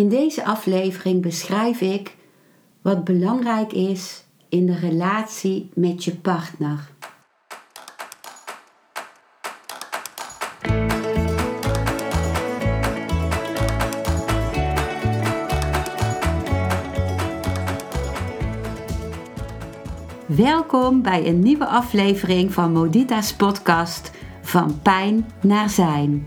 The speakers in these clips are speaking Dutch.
In deze aflevering beschrijf ik wat belangrijk is in de relatie met je partner. Welkom bij een nieuwe aflevering van Modita's podcast Van Pijn naar Zijn.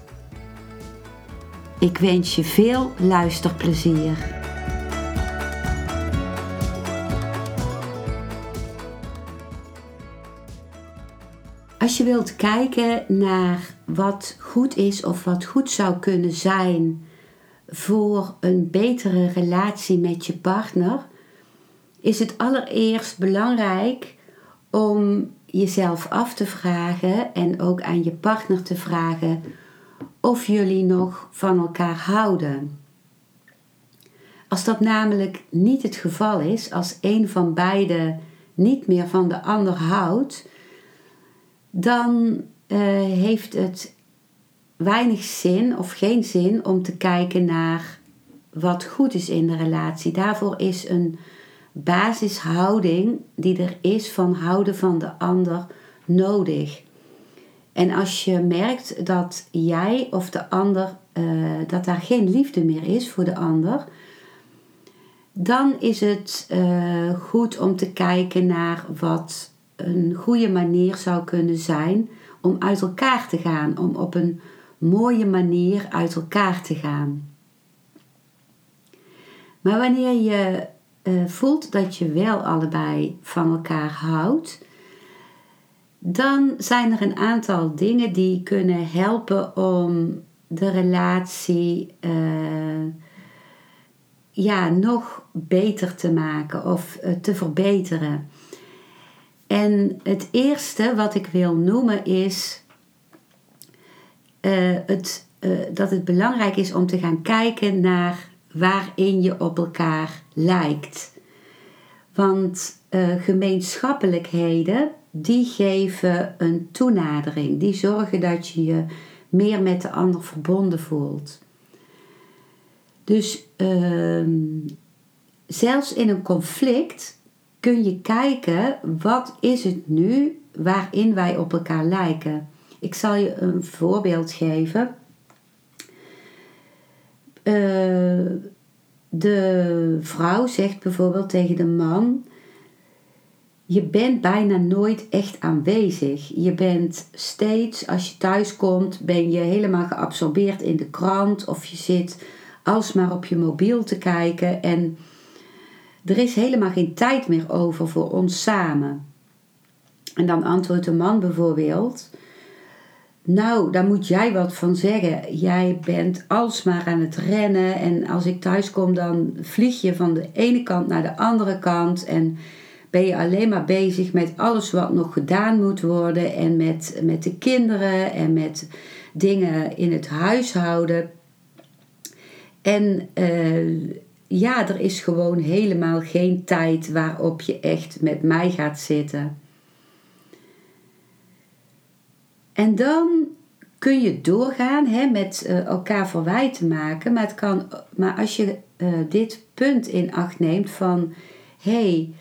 Ik wens je veel luisterplezier. Als je wilt kijken naar wat goed is of wat goed zou kunnen zijn voor een betere relatie met je partner, is het allereerst belangrijk om jezelf af te vragen en ook aan je partner te vragen of jullie nog van elkaar houden. Als dat namelijk niet het geval is, als een van beiden niet meer van de ander houdt, dan uh, heeft het weinig zin of geen zin om te kijken naar wat goed is in de relatie. Daarvoor is een basishouding die er is van houden van de ander nodig. En als je merkt dat jij of de ander, uh, dat daar geen liefde meer is voor de ander, dan is het uh, goed om te kijken naar wat een goede manier zou kunnen zijn om uit elkaar te gaan, om op een mooie manier uit elkaar te gaan. Maar wanneer je uh, voelt dat je wel allebei van elkaar houdt, dan zijn er een aantal dingen die kunnen helpen om de relatie uh, ja, nog beter te maken of uh, te verbeteren. En het eerste wat ik wil noemen is uh, het, dat het belangrijk is om te gaan kijken naar waarin je op elkaar lijkt. Want gemeenschappelijkheden die geven een toenadering. Die zorgen dat je je meer met de ander verbonden voelt. Dus ehm, zelfs in een conflict kun je kijken wat is het nu waarin wij op elkaar lijken. Ik zal je een voorbeeld geven. Uh, de vrouw zegt bijvoorbeeld tegen de man: je bent bijna nooit echt aanwezig. Je bent steeds, als je thuis komt, ben je helemaal geabsorbeerd in de krant of je zit alsmaar op je mobiel te kijken en er is helemaal geen tijd meer over voor ons samen. En dan antwoordt de man bijvoorbeeld: Nou, daar moet jij wat van zeggen. Jij bent alsmaar aan het rennen en als ik thuis kom, dan vlieg je van de ene kant naar de andere kant en ben je alleen maar bezig met alles wat nog gedaan moet worden en met, met de kinderen en met dingen in het huishouden. En uh, ja, er is gewoon helemaal geen tijd waarop je echt met mij gaat zitten. En dan kun je doorgaan hè, met uh, elkaar verwijten maken. Maar, het kan, maar als je uh, dit punt in acht neemt van hé, hey,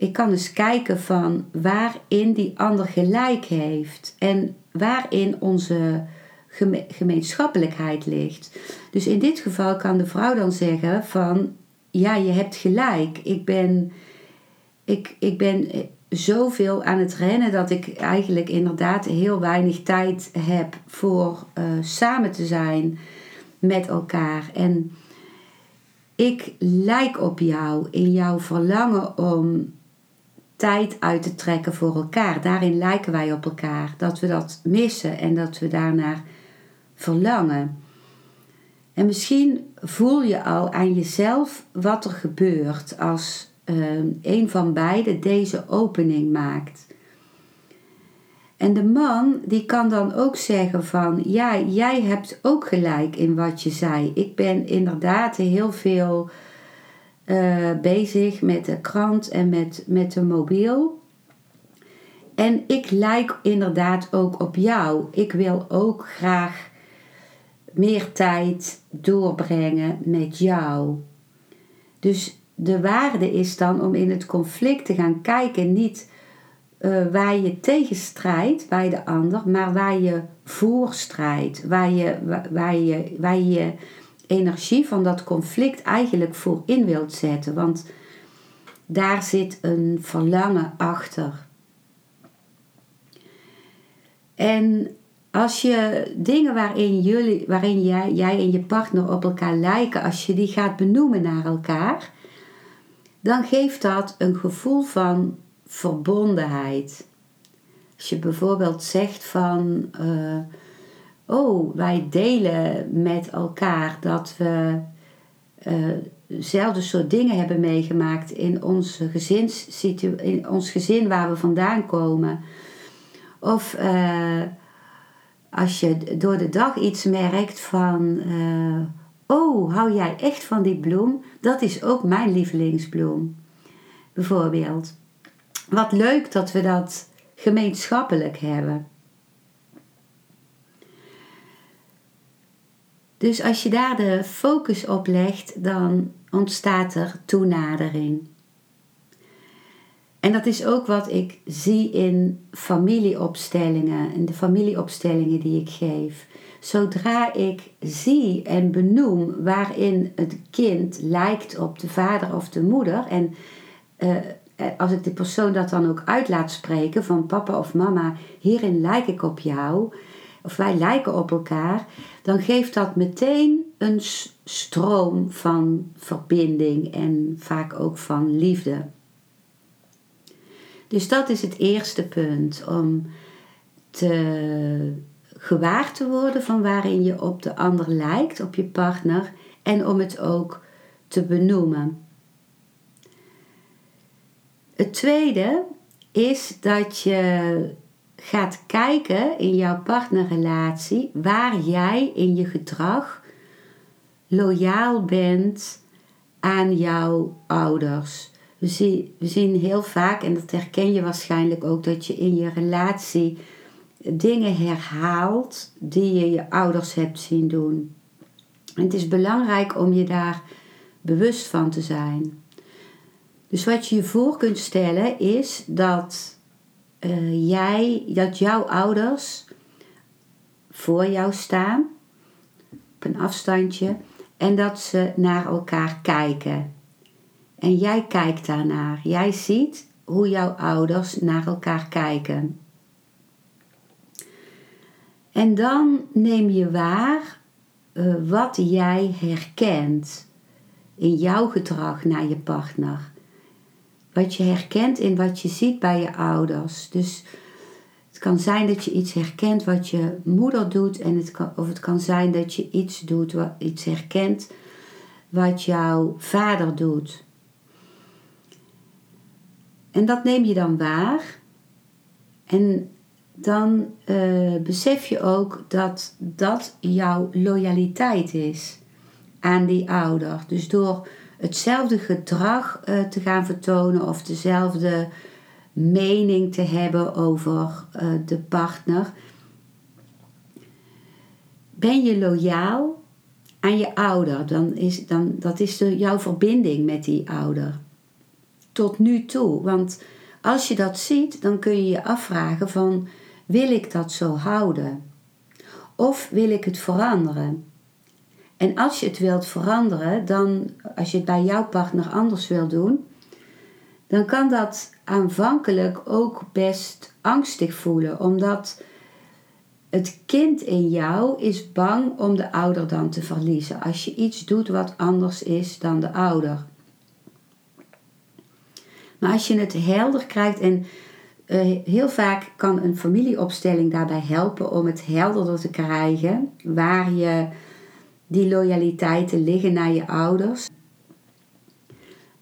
ik kan dus kijken van waarin die ander gelijk heeft en waarin onze gemeenschappelijkheid ligt. Dus in dit geval kan de vrouw dan zeggen van ja, je hebt gelijk. Ik ben, ik, ik ben zoveel aan het rennen dat ik eigenlijk inderdaad heel weinig tijd heb voor uh, samen te zijn met elkaar. En ik lijk op jou in jouw verlangen om tijd uit te trekken voor elkaar. Daarin lijken wij op elkaar. Dat we dat missen en dat we daarnaar verlangen. En misschien voel je al aan jezelf wat er gebeurt als uh, een van beiden deze opening maakt. En de man die kan dan ook zeggen van ja, jij hebt ook gelijk in wat je zei. Ik ben inderdaad heel veel uh, bezig met de krant en met, met de mobiel. En ik lijk inderdaad ook op jou. Ik wil ook graag meer tijd doorbrengen met jou. Dus de waarde is dan om in het conflict te gaan kijken, niet uh, waar je tegenstrijdt bij de ander, maar waar je voor strijdt, waar je, waar, je, waar je energie van dat conflict eigenlijk voor in wilt zetten. Want daar zit een verlangen achter. En als je dingen waarin, jullie, waarin jij, jij en je partner op elkaar lijken, als je die gaat benoemen naar elkaar, dan geeft dat een gevoel van verbondenheid. Als je bijvoorbeeld zegt van, uh, oh, wij delen met elkaar dat we uh, dezelfde soort dingen hebben meegemaakt in, onze gezins, in ons gezin waar we vandaan komen. Of uh, als je door de dag iets merkt van, oh, hou jij echt van die bloem? Dat is ook mijn lievelingsbloem, bijvoorbeeld. Wat leuk dat we dat gemeenschappelijk hebben. Dus als je daar de focus op legt, dan ontstaat er toenadering. En dat is ook wat ik zie in familieopstellingen, in de familieopstellingen die ik geef. Zodra ik zie en benoem waarin het kind lijkt op de vader of de moeder en uh, eh, als ik de persoon dat dan ook uit laat spreken van papa of mama, hierin lijk ik op jou, of wij lijken op elkaar, dan geeft dat meteen een stroom van verbinding en vaak ook van liefde. Dus dat is het eerste punt, om te gewaar te worden van waarin je op de ander lijkt, op je partner, en om het ook te benoemen. Het tweede is dat je gaat kijken in jouw partnerrelatie waar jij in je gedrag loyaal bent aan jouw ouders. We zien, we zien heel vaak, en dat herken je waarschijnlijk ook, dat je in je relatie dingen herhaalt die je je ouders hebt zien doen. En het is belangrijk om je daar bewust van te zijn. Dus wat je je voor kunt stellen is dat uh, jij, dat jouw ouders voor jou staan op een afstandje en dat ze naar elkaar kijken. En jij kijkt daarnaar. Jij ziet hoe jouw ouders naar elkaar kijken. En dan neem je waar uh, wat jij herkent in jouw gedrag naar je partner wat je herkent in wat je ziet bij je ouders. Dus het kan zijn dat je iets herkent wat je moeder doet, en het of het kan zijn dat je iets doet, wat, iets herkent wat jouw vader doet. En dat neem je dan waar. En dan uh, besef je ook dat dat jouw loyaliteit is aan die ouder. Dus door hetzelfde gedrag uh, te gaan vertonen of dezelfde mening te hebben over uh, de partner. Ben je loyaal aan je ouder? Dan is, dan, dat is de, jouw verbinding met die ouder. Tot nu toe. Want als je dat ziet, dan kun je je afvragen van... Wil ik dat zo houden? Of wil ik het veranderen? En als je het wilt veranderen, dan, als je het bij jouw partner anders wilt doen, dan kan dat aanvankelijk ook best angstig voelen, omdat het kind in jou is bang om de ouder dan te verliezen als je iets doet wat anders is dan de ouder. Maar als je het helder krijgt en uh, heel vaak kan een familieopstelling daarbij helpen om het helderder te krijgen waar je die loyaliteiten liggen naar je ouders.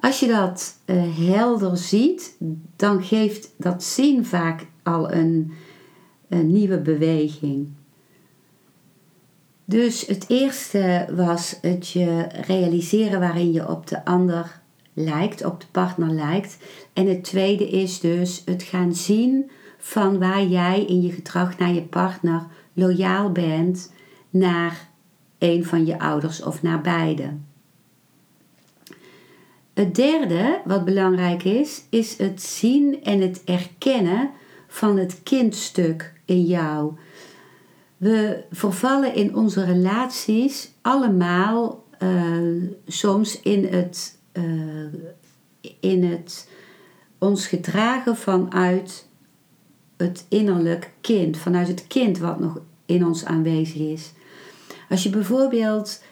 Als je dat uh, helder ziet, dan geeft dat zien vaak al een, een nieuwe beweging. Dus het eerste was het je realiseren waarin je op de ander lijkt, op de partner lijkt. En het tweede is dus het gaan zien van waar jij in je gedrag naar je partner loyaal bent naar een van je ouders of naar beide. Het derde wat belangrijk is, is het zien en het erkennen van het kindstuk in jou. We vervallen in onze relaties allemaal uh, soms in het, uh, in het ons gedragen vanuit het innerlijk kind, vanuit het kind wat nog in ons aanwezig is. Als je bijvoorbeeld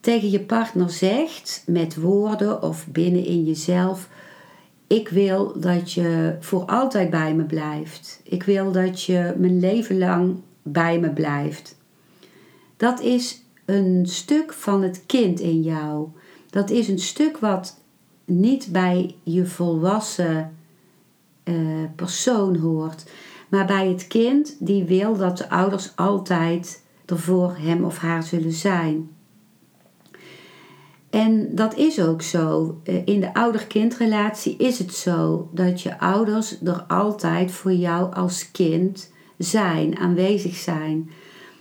tegen je partner zegt met woorden of binnen in jezelf: Ik wil dat je voor altijd bij me blijft. Ik wil dat je mijn leven lang bij me blijft. Dat is een stuk van het kind in jou. Dat is een stuk wat niet bij je volwassen uh, persoon hoort, maar bij het kind die wil dat de ouders altijd er voor hem of haar zullen zijn. En dat is ook zo. Eh, in de ouder-kindrelatie is het zo dat je ouders er altijd voor jou als kind zijn, aanwezig zijn.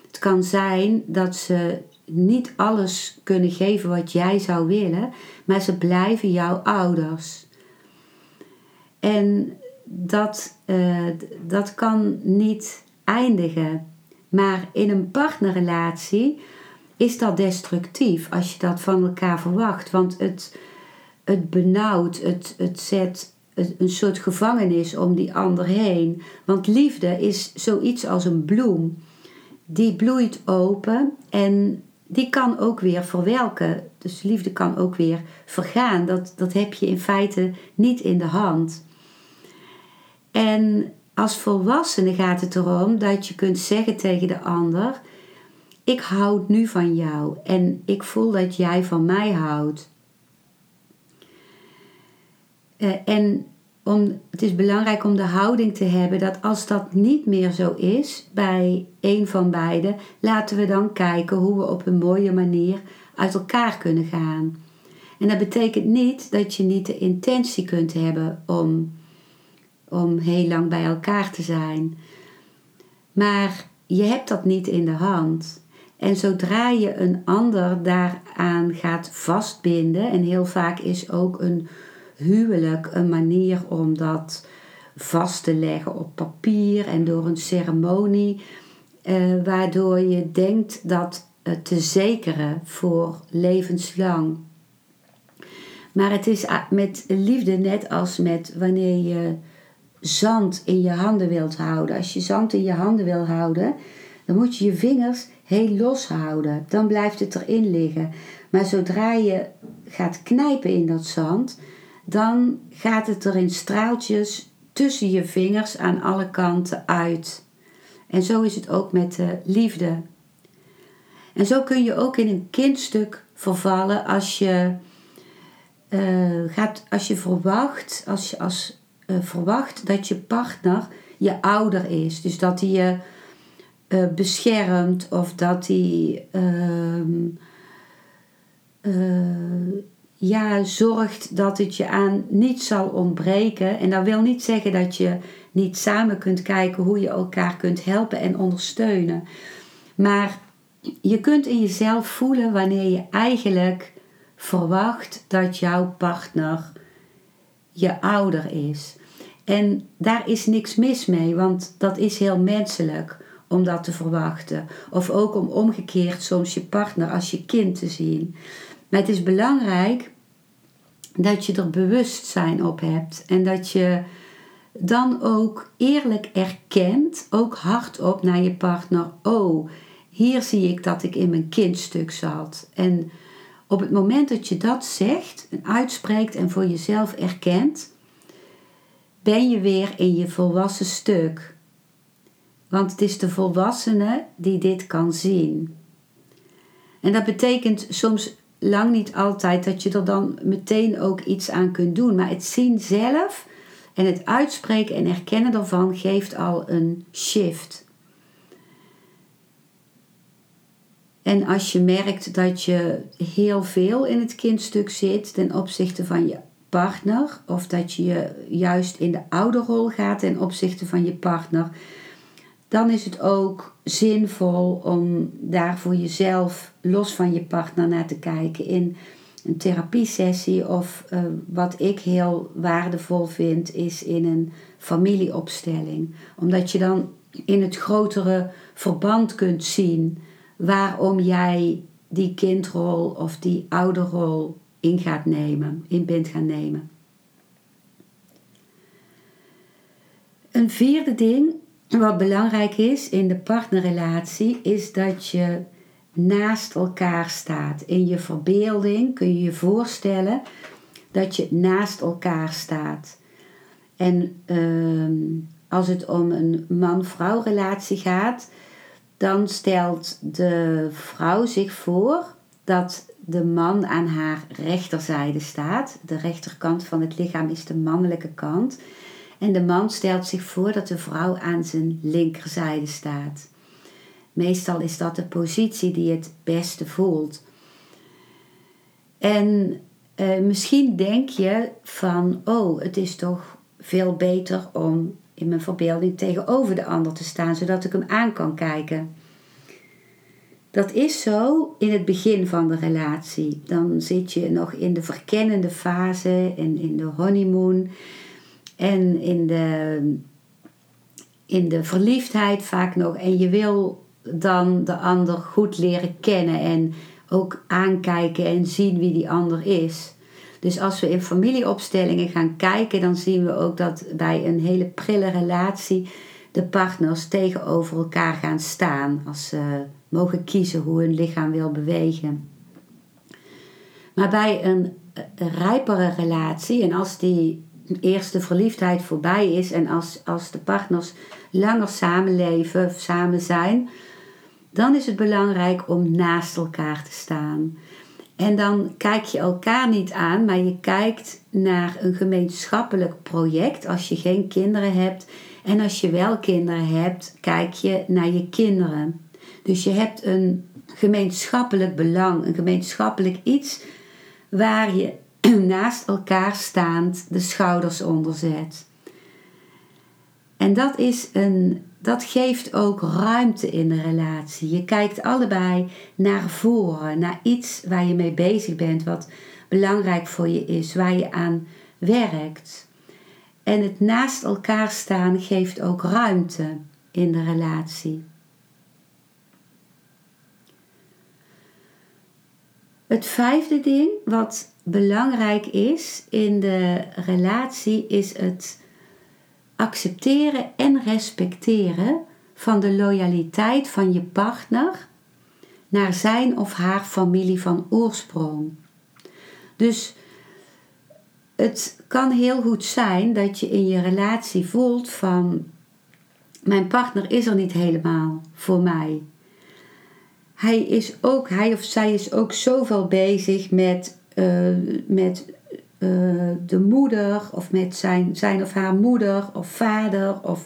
Het kan zijn dat ze niet alles kunnen geven wat jij zou willen, maar ze blijven jouw ouders. En dat, uh, dat kan niet eindigen. Maar in een partnerrelatie is dat destructief als je dat van elkaar verwacht. Want het, het benauwt, het, het zet een soort gevangenis om die ander heen. Want liefde is zoiets als een bloem. Die bloeit open en die kan ook weer verwelken. Dus liefde kan ook weer vergaan. Dat, dat heb je in feite niet in de hand. En als volwassene gaat het erom dat je kunt zeggen tegen de ander: Ik houd nu van jou en ik voel dat jij van mij houdt. Uh, en om, het is belangrijk om de houding te hebben dat als dat niet meer zo is bij een van beiden, laten we dan kijken hoe we op een mooie manier uit elkaar kunnen gaan. En dat betekent niet dat je niet de intentie kunt hebben om om heel lang bij elkaar te zijn. Maar je hebt dat niet in de hand. En zodra je een ander daaraan gaat vastbinden, en heel vaak is ook een huwelijk een manier om dat vast te leggen op papier en door een ceremonie, eh, waardoor je denkt dat te zekeren voor levenslang. Maar het is met liefde net als met wanneer je zand in je handen wilt houden. Als je zand in je handen wil houden, dan moet je je vingers heel los houden. Dan blijft het erin liggen. Maar zodra je gaat knijpen in dat zand, dan gaat het er in straaltjes tussen je vingers aan alle kanten uit. En zo is het ook met de liefde. En zo kun je ook in een kindstuk vervallen als je, uh, gaat, als je verwacht, als je als uh, verwacht dat je partner je ouder is. Dus dat hij je uh, beschermt of dat hij uh, ja, zorgt dat het je aan niet zal ontbreken. En dat wil niet zeggen dat je niet samen kunt kijken hoe je elkaar kunt helpen en ondersteunen. Maar je kunt in jezelf voelen wanneer je eigenlijk verwacht dat jouw partner je ouder is. En daar is niks mis mee, want dat is heel menselijk om dat te verwachten. Of ook om omgekeerd soms je partner als je kind te zien. Maar het is belangrijk dat je er bewustzijn op hebt en dat je dan ook eerlijk erkent, ook hardop naar je partner: Oh, hier zie ik dat ik in mijn kindstuk zat. En op het moment dat je dat zegt en uitspreekt en voor jezelf erkent, ben je weer in je volwassen stuk. Want het is de volwassene die dit kan zien. En dat betekent soms lang niet altijd dat je er dan meteen ook iets aan kunt doen. Maar het zien zelf en het uitspreken en erkennen daarvan geeft al een shift. En als je merkt dat je heel veel in het kindstuk zit ten opzichte van je partner, of dat je juist in de ouderrol gaat ten opzichte van je partner, dan is het ook zinvol om daar voor jezelf los van je partner naar te kijken in een therapiesessie of uh, wat ik heel waardevol vind is in een familieopstelling. Omdat je dan in het grotere verband kunt zien waarom jij die kindrol of die ouderrol in gaat nemen, in bent gaan nemen. Een vierde ding wat belangrijk is in de partnerrelatie is dat je naast elkaar staat. In je verbeelding kun je je voorstellen dat je naast elkaar staat. En ehm, als het om een man-vrouw relatie gaat, dan stelt de vrouw zich voor dat de man aan haar rechterzijde staat. De rechterkant van het lichaam is de mannelijke kant. En de man stelt zich voor dat de vrouw aan zijn linkerzijde staat. Meestal is dat de positie die het beste voelt. En eh, misschien denk je van, oh, het is toch veel beter om in mijn verbeelding tegenover de ander te staan, zodat ik hem aan kan kijken. Dat is zo in het begin van de relatie. Dan zit je nog in de verkennende fase en in de honeymoon en in de, in de verliefdheid vaak nog. En je wil dan de ander goed leren kennen en ook aankijken en zien wie die ander is. Dus als we in familieopstellingen gaan kijken, dan zien we ook dat bij een hele prille relatie de partners tegenover elkaar gaan staan als ze mogen kiezen hoe hun lichaam wil bewegen. Maar bij een rijpere relatie, en als die eerste verliefdheid voorbij is en als, als de partners langer samenleven, samen zijn, dan is het belangrijk om naast elkaar te staan. En dan kijk je elkaar niet aan, maar je kijkt naar een gemeenschappelijk project als je geen kinderen hebt. En als je wel kinderen hebt, kijk je naar je kinderen. Dus je hebt een gemeenschappelijk belang, een gemeenschappelijk iets waar je naast elkaar staand de schouders onder zet. En dat, is een, dat geeft ook ruimte in de relatie. Je kijkt allebei naar voren, naar iets waar je mee bezig bent, wat belangrijk voor je is, waar je aan werkt. En het naast elkaar staan geeft ook ruimte in de relatie. Het vijfde ding wat belangrijk is in de relatie is het accepteren en respecteren van de loyaliteit van je partner naar zijn of haar familie van oorsprong. Dus het kan heel goed zijn dat je in je relatie voelt van mijn partner is er niet helemaal voor mij hij is ook, hij of zij is ook zoveel bezig met, uh, met de moeder of met zijn, zijn of haar moeder of vader of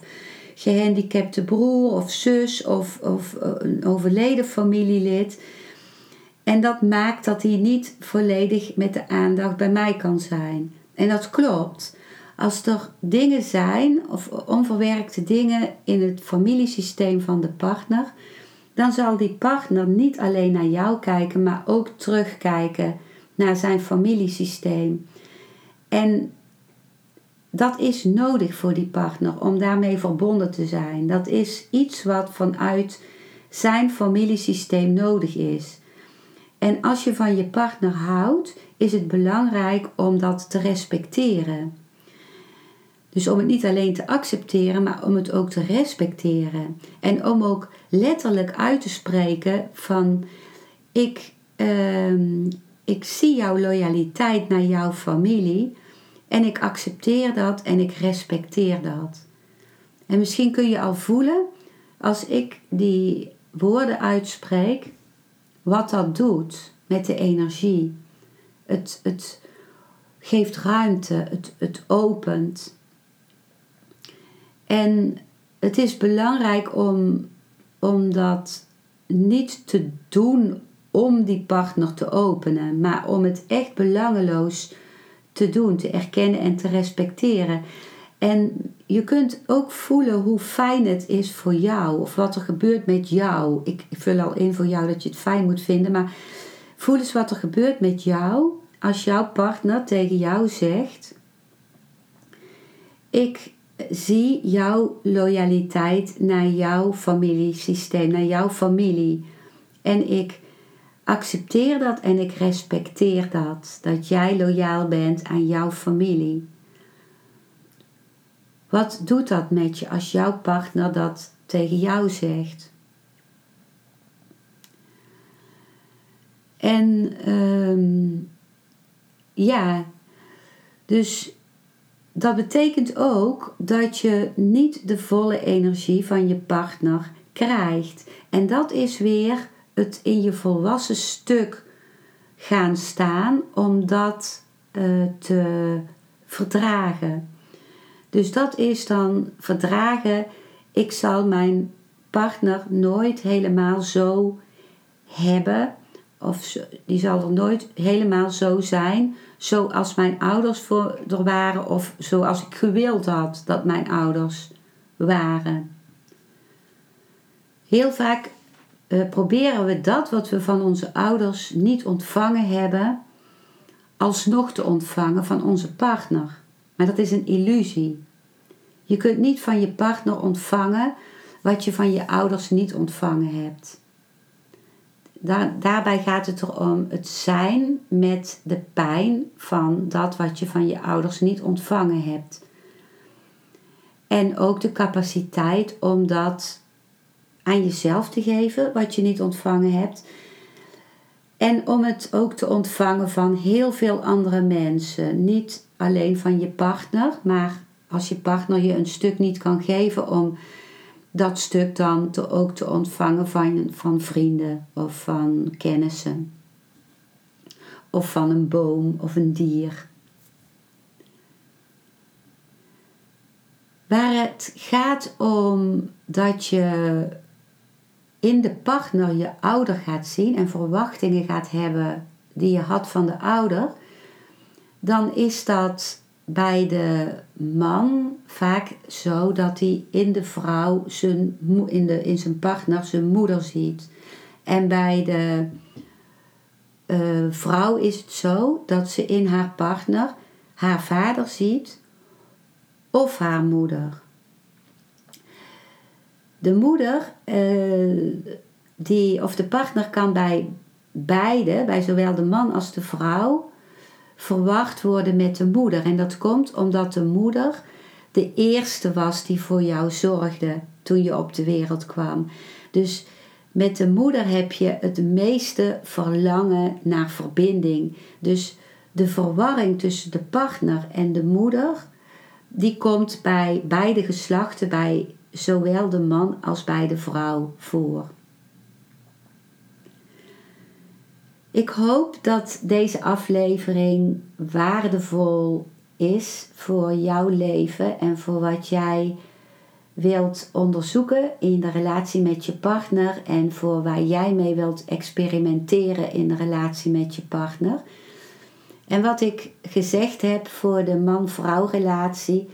gehandicapte broer of zus of, of uh, een overleden familielid. En dat maakt dat hij niet volledig met de aandacht bij mij kan zijn. En dat klopt. Als er dingen zijn of onverwerkte dingen in het familiesysteem van de partner, dan zal die partner niet alleen naar jou kijken, maar ook terugkijken naar zijn familiesysteem. En dat is nodig voor die partner om daarmee verbonden te zijn. Dat is iets wat vanuit zijn familiesysteem nodig is. En als je van je partner houdt, is het belangrijk om dat te respecteren. Dus om het niet alleen te accepteren, maar om het ook te respecteren. En om ook letterlijk uit te spreken van ik, uh, ik zie jouw loyaliteit naar jouw familie en ik accepteer dat en ik respecteer dat. En misschien kun je al voelen als ik die woorden uitspreek, wat dat doet met de energie. Het, het geeft ruimte, het, het opent. En het is belangrijk om, om dat niet te doen om die partner te openen, maar om het echt belangeloos te doen, te erkennen en te respecteren. En je kunt ook voelen hoe fijn het is voor jou of wat er gebeurt met jou. Ik vul al in voor jou dat je het fijn moet vinden, maar voel eens wat er gebeurt met jou als jouw partner tegen jou zegt: Ik zie jouw loyaliteit naar jouw familiesysteem, naar jouw familie. En ik accepteer dat en ik respecteer dat. Dat jij loyaal bent aan jouw familie. Wat doet dat met je als jouw partner dat tegen jou zegt? En um, ja, dus dat betekent ook dat je niet de volle energie van je partner krijgt. En dat is weer het in je volwassen stuk gaan staan om dat uh, te verdragen. Dus dat is dan verdragen. Ik zal mijn partner nooit helemaal zo hebben. Of die zal er nooit helemaal zo zijn zoals mijn ouders voor, er waren. Of zoals ik gewild had dat mijn ouders waren. Heel vaak uh, proberen we dat wat we van onze ouders niet ontvangen hebben, alsnog te ontvangen van onze partner. Maar dat is een illusie. Je kunt niet van je partner ontvangen wat je van je ouders niet ontvangen hebt. Daar, daarbij gaat het erom het zijn met de pijn van dat wat je van je ouders niet ontvangen hebt. En ook de capaciteit om dat aan jezelf te geven, wat je niet ontvangen hebt. En om het ook te ontvangen van heel veel andere mensen. Niet alleen van je partner, maar als je partner je een stuk niet kan geven om dat stuk dan te, ook te ontvangen van, van vrienden of van kennissen. Of van een boom of een dier. Waar het gaat om dat je in de partner je ouder gaat zien en verwachtingen gaat hebben die je had van de ouder, dan is dat bij de man vaak zo dat hij in de vrouw zijn, in, de, in zijn partner zijn moeder ziet. En bij de uh, vrouw is het zo dat ze in haar partner haar vader ziet of haar moeder. De moeder, uh, die, of de partner kan bij beide, bij zowel de man als de vrouw, verwacht worden met de moeder. En dat komt omdat de moeder de eerste was die voor jou zorgde toen je op de wereld kwam. Dus met de moeder heb je het meeste verlangen naar verbinding. Dus de verwarring tussen de partner en de moeder, die komt bij beide geslachten, bij zowel de man als bij de vrouw voor. Ik hoop dat deze aflevering waardevol is voor jouw leven en voor wat jij wilt onderzoeken in de relatie met je partner en voor waar jij mee wilt experimenteren in de relatie met je partner. En wat ik gezegd heb voor de man-vrouw relatie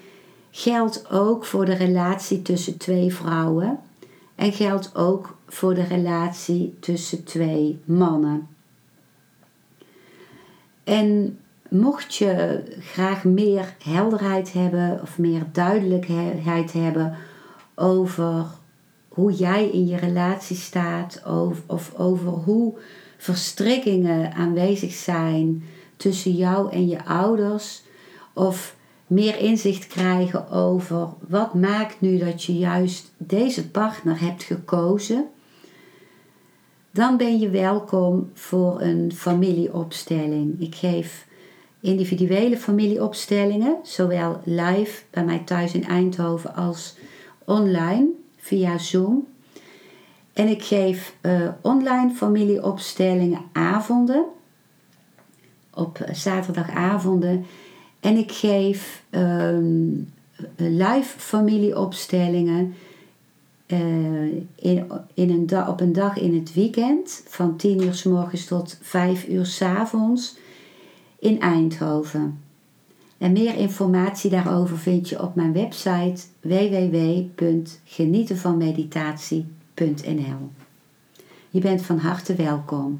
geldt ook voor de relatie tussen twee vrouwen en geldt ook voor de relatie tussen twee mannen. En mocht je graag meer helderheid hebben of meer duidelijkheid hebben over hoe jij in je relatie staat of, of over hoe verstrikkingen aanwezig zijn tussen jou en je ouders of meer inzicht krijgen over wat maakt nu dat je juist deze partner hebt gekozen dan ben je welkom voor een familieopstelling. Ik geef individuele familieopstellingen, zowel live bij mij thuis in Eindhoven als online via Zoom. En ik geef uh, online familieopstellingen avonden. Op uh, zaterdagavonden. En ik geef ehm, live familieopstellingen uh, in, in een op een dag in het weekend. Van 10 uur s morgens tot 5 uur s avonds in Eindhoven. En meer informatie daarover vind je op mijn website www.genietenvanmeditatie.nl. Je bent van harte welkom.